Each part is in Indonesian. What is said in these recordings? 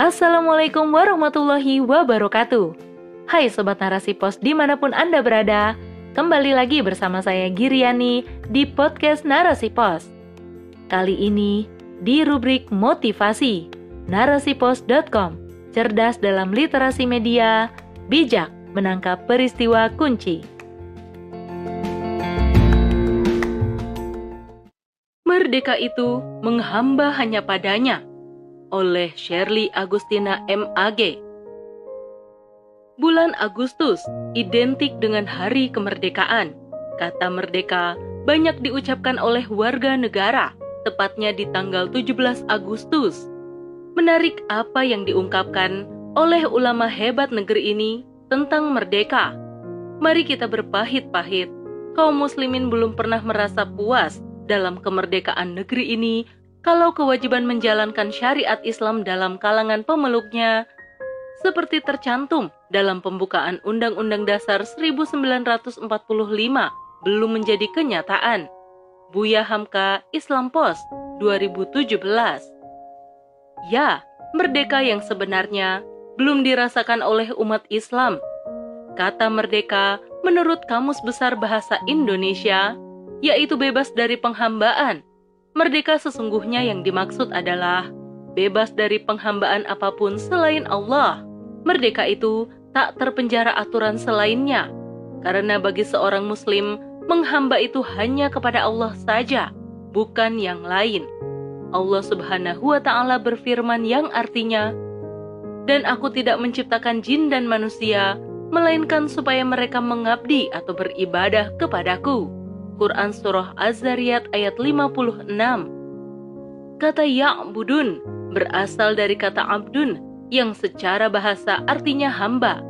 Assalamualaikum warahmatullahi wabarakatuh. Hai Sobat Narasi Pos di mana pun Anda berada, kembali lagi bersama saya Giriani di podcast Narasi Pos. Kali ini di rubrik motivasi, narasipos.com, cerdas dalam literasi media, bijak menangkap peristiwa kunci. Merdeka itu menghamba hanya padanya, oleh Shirley Agustina MAG. Bulan Agustus identik dengan hari kemerdekaan. Kata merdeka banyak diucapkan oleh warga negara, tepatnya di tanggal 17 Agustus. Menarik apa yang diungkapkan oleh ulama hebat negeri ini tentang merdeka. Mari kita berpahit-pahit, kaum muslimin belum pernah merasa puas dalam kemerdekaan negeri ini kalau kewajiban menjalankan syariat Islam dalam kalangan pemeluknya seperti tercantum dalam pembukaan Undang-Undang Dasar 1945 belum menjadi kenyataan. Buya Hamka Islam Post 2017 Ya, merdeka yang sebenarnya belum dirasakan oleh umat Islam. Kata merdeka menurut Kamus Besar Bahasa Indonesia, yaitu bebas dari penghambaan, Merdeka sesungguhnya yang dimaksud adalah bebas dari penghambaan apa pun selain Allah. Merdeka itu tak terpenjara aturan selainnya, karena bagi seorang Muslim, menghamba itu hanya kepada Allah saja, bukan yang lain. Allah Subhanahu wa Ta'ala berfirman yang artinya, "Dan Aku tidak menciptakan jin dan manusia, melainkan supaya mereka mengabdi atau beribadah kepadaku." Quran Surah Az-Zariyat ayat 56. Kata Ya'budun berasal dari kata abdun yang secara bahasa artinya hamba.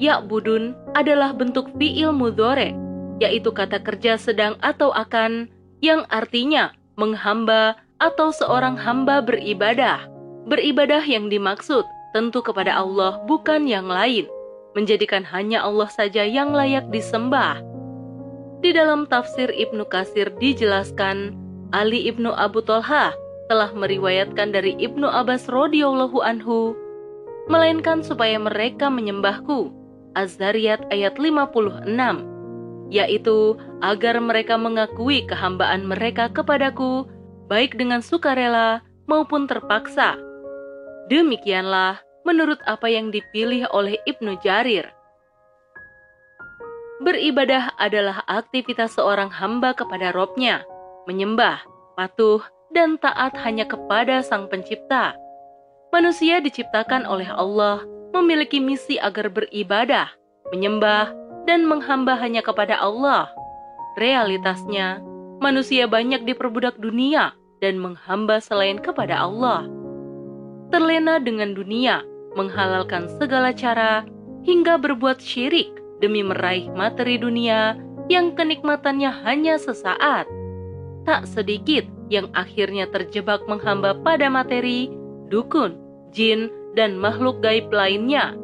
Ya'budun adalah bentuk fi'il mudhore, yaitu kata kerja sedang atau akan yang artinya menghamba atau seorang hamba beribadah. Beribadah yang dimaksud tentu kepada Allah bukan yang lain, menjadikan hanya Allah saja yang layak disembah. Di dalam tafsir Ibnu Kasir dijelaskan, Ali Ibnu Abu Tolha telah meriwayatkan dari Ibnu Abbas radhiyallahu anhu, melainkan supaya mereka menyembahku. Az-Zariyat ayat 56, yaitu agar mereka mengakui kehambaan mereka kepadaku, baik dengan sukarela maupun terpaksa. Demikianlah menurut apa yang dipilih oleh Ibnu Jarir. Beribadah adalah aktivitas seorang hamba kepada robnya, menyembah, patuh, dan taat hanya kepada Sang Pencipta. Manusia diciptakan oleh Allah memiliki misi agar beribadah, menyembah, dan menghamba hanya kepada Allah. Realitasnya, manusia banyak diperbudak dunia dan menghamba selain kepada Allah. Terlena dengan dunia, menghalalkan segala cara, hingga berbuat syirik, demi meraih materi dunia yang kenikmatannya hanya sesaat. Tak sedikit yang akhirnya terjebak menghamba pada materi, dukun, jin, dan makhluk gaib lainnya.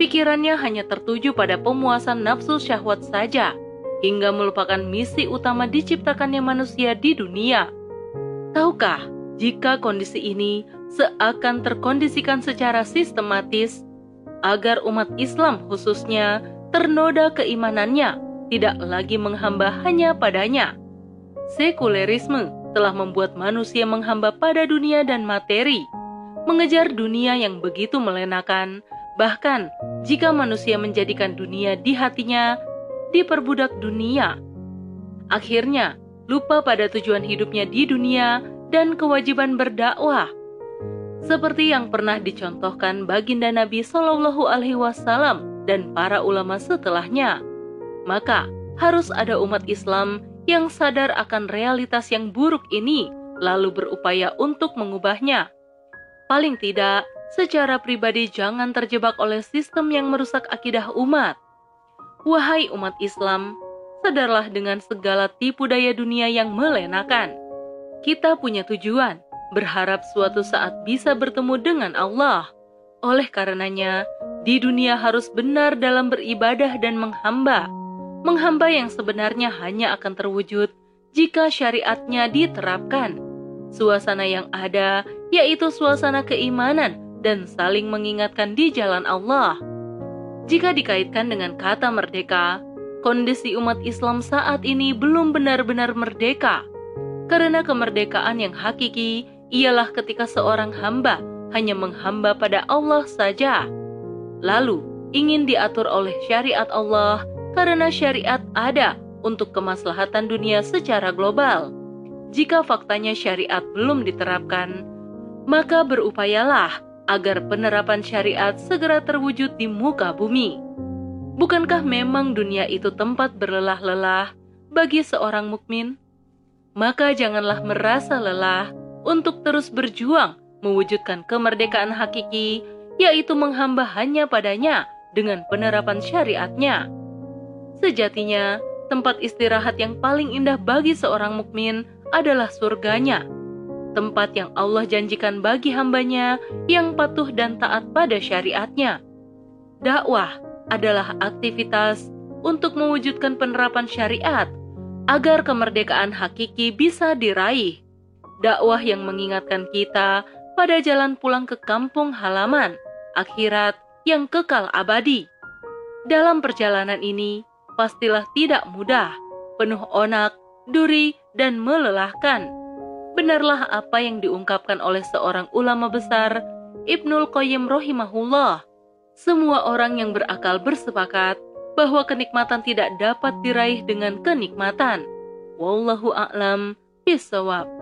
Pikirannya hanya tertuju pada pemuasan nafsu syahwat saja, hingga melupakan misi utama diciptakannya manusia di dunia. Tahukah, jika kondisi ini seakan terkondisikan secara sistematis, agar umat Islam khususnya ternoda keimanannya, tidak lagi menghamba hanya padanya. Sekulerisme telah membuat manusia menghamba pada dunia dan materi, mengejar dunia yang begitu melenakan, bahkan jika manusia menjadikan dunia di hatinya, diperbudak dunia. Akhirnya, lupa pada tujuan hidupnya di dunia dan kewajiban berdakwah. Seperti yang pernah dicontohkan baginda Nabi Shallallahu Alaihi Wasallam dan para ulama setelahnya. Maka harus ada umat Islam yang sadar akan realitas yang buruk ini, lalu berupaya untuk mengubahnya. Paling tidak, secara pribadi jangan terjebak oleh sistem yang merusak akidah umat. Wahai umat Islam, sadarlah dengan segala tipu daya dunia yang melenakan. Kita punya tujuan, berharap suatu saat bisa bertemu dengan Allah. Oleh karenanya, di dunia harus benar dalam beribadah dan menghamba. Menghamba yang sebenarnya hanya akan terwujud jika syariatnya diterapkan. Suasana yang ada yaitu suasana keimanan dan saling mengingatkan di jalan Allah. Jika dikaitkan dengan kata merdeka, kondisi umat Islam saat ini belum benar-benar merdeka. Karena kemerdekaan yang hakiki ialah ketika seorang hamba hanya menghamba pada Allah saja. Lalu, ingin diatur oleh syariat Allah karena syariat ada untuk kemaslahatan dunia secara global. Jika faktanya syariat belum diterapkan, maka berupayalah agar penerapan syariat segera terwujud di muka bumi. Bukankah memang dunia itu tempat berlelah-lelah bagi seorang mukmin? Maka janganlah merasa lelah untuk terus berjuang mewujudkan kemerdekaan hakiki, yaitu menghamba hanya padanya dengan penerapan syariatnya. Sejatinya, tempat istirahat yang paling indah bagi seorang mukmin adalah surganya tempat yang Allah janjikan bagi hambanya yang patuh dan taat pada syariatnya. Dakwah adalah aktivitas untuk mewujudkan penerapan syariat agar kemerdekaan hakiki bisa diraih. Dakwah yang mengingatkan kita pada jalan pulang ke kampung halaman, akhirat yang kekal abadi. Dalam perjalanan ini, pastilah tidak mudah, penuh onak, duri, dan melelahkan benarlah apa yang diungkapkan oleh seorang ulama besar, Ibnul Qayyim rahimahullah. Semua orang yang berakal bersepakat bahwa kenikmatan tidak dapat diraih dengan kenikmatan. Wallahu a'lam bishawab.